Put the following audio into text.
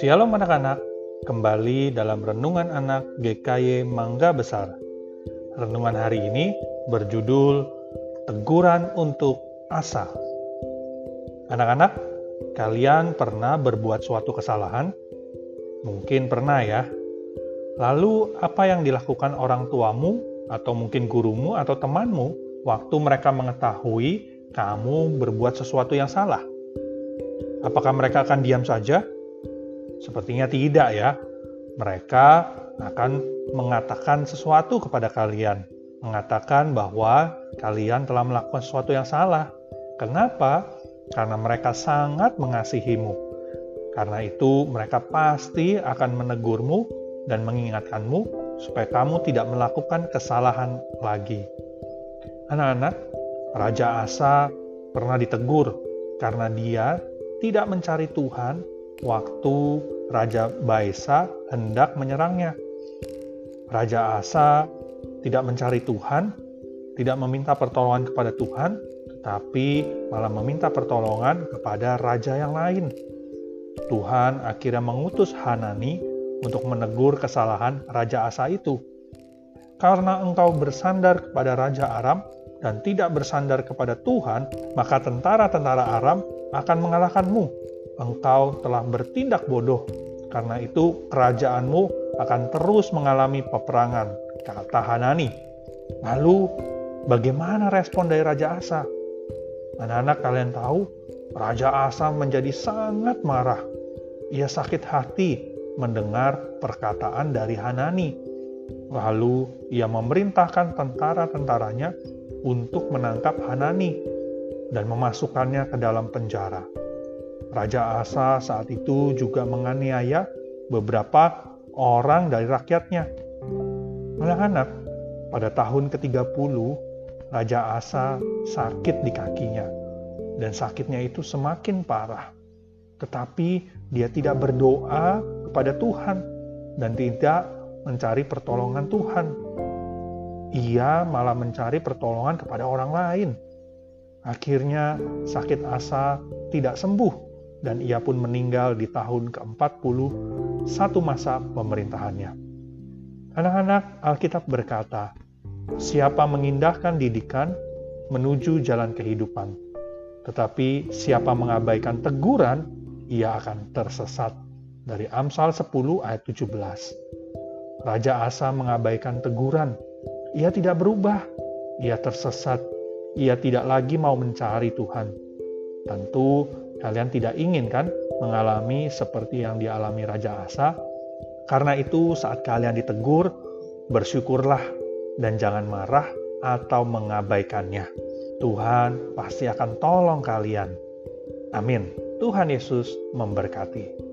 Shalom anak-anak, kembali dalam Renungan Anak GKY Mangga Besar. Renungan hari ini berjudul Teguran untuk Asa. Anak-anak, kalian pernah berbuat suatu kesalahan? Mungkin pernah ya. Lalu apa yang dilakukan orang tuamu atau mungkin gurumu atau temanmu waktu mereka mengetahui kamu berbuat sesuatu yang salah? Apakah mereka akan diam saja Sepertinya tidak ya. Mereka akan mengatakan sesuatu kepada kalian, mengatakan bahwa kalian telah melakukan sesuatu yang salah. Kenapa? Karena mereka sangat mengasihimu. Karena itu, mereka pasti akan menegurmu dan mengingatkanmu supaya kamu tidak melakukan kesalahan lagi. Anak-anak, Raja Asa pernah ditegur karena dia tidak mencari Tuhan waktu Raja Baesa hendak menyerangnya. Raja Asa tidak mencari Tuhan, tidak meminta pertolongan kepada Tuhan, tetapi malah meminta pertolongan kepada raja yang lain. Tuhan akhirnya mengutus Hanani untuk menegur kesalahan Raja Asa itu. Karena engkau bersandar kepada Raja Aram dan tidak bersandar kepada Tuhan, maka tentara-tentara Aram akan mengalahkanmu engkau telah bertindak bodoh. Karena itu kerajaanmu akan terus mengalami peperangan, kata Hanani. Lalu bagaimana respon dari Raja Asa? Anak-anak kalian tahu, Raja Asa menjadi sangat marah. Ia sakit hati mendengar perkataan dari Hanani. Lalu ia memerintahkan tentara-tentaranya untuk menangkap Hanani dan memasukkannya ke dalam penjara. Raja Asa saat itu juga menganiaya beberapa orang dari rakyatnya. Anak-anak, pada tahun ke-30, Raja Asa sakit di kakinya. Dan sakitnya itu semakin parah. Tetapi dia tidak berdoa kepada Tuhan dan tidak mencari pertolongan Tuhan. Ia malah mencari pertolongan kepada orang lain. Akhirnya sakit Asa tidak sembuh dan ia pun meninggal di tahun ke-40 satu masa pemerintahannya. Anak-anak Alkitab berkata, siapa mengindahkan didikan menuju jalan kehidupan, tetapi siapa mengabaikan teguran, ia akan tersesat. Dari Amsal 10 ayat 17. Raja Asa mengabaikan teguran. Ia tidak berubah. Ia tersesat. Ia tidak lagi mau mencari Tuhan. Tentu Kalian tidak ingin kan mengalami seperti yang dialami Raja Asa? Karena itu saat kalian ditegur, bersyukurlah dan jangan marah atau mengabaikannya. Tuhan pasti akan tolong kalian. Amin. Tuhan Yesus memberkati.